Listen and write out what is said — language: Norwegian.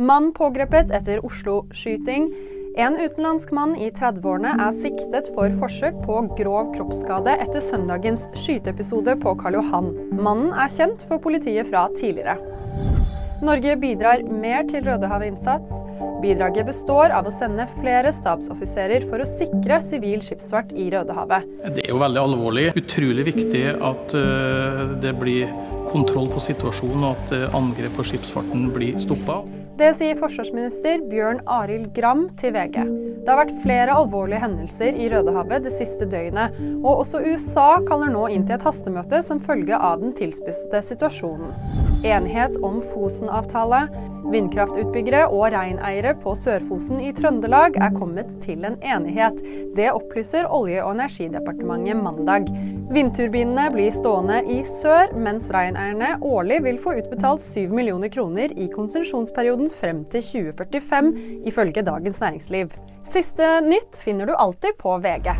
Mann pågrepet etter Oslo-skyting. En utenlandsk mann i 30-årene er siktet for forsøk på grov kroppsskade etter søndagens skyteepisode på Karl Johan. Mannen er kjent for politiet fra tidligere. Norge bidrar mer til Rødehavet-innsats. Bidraget består av å sende flere stabsoffiserer for å sikre sivil skipsfart i Rødehavet. Det er jo veldig alvorlig. Utrolig viktig at uh, det blir kontroll på situasjonen og at uh, angrep på skipsfarten blir stoppa. Det sier forsvarsminister Bjørn Arild Gram til VG. Det har vært flere alvorlige hendelser i Rødehavet det siste døgnet, og også USA kaller nå inn til et hastemøte som følge av den tilspissede situasjonen. Enighet om Fosen-avtale. Vindkraftutbyggere og reineiere på Sør-Fosen i Trøndelag er kommet til en enighet. Det opplyser Olje- og energidepartementet mandag. Vindturbinene blir stående i sør, mens reineierne årlig vil få utbetalt 7 millioner kroner i konsesjonsperioden frem til 2045, ifølge Dagens Næringsliv. Siste nytt finner du alltid på VG.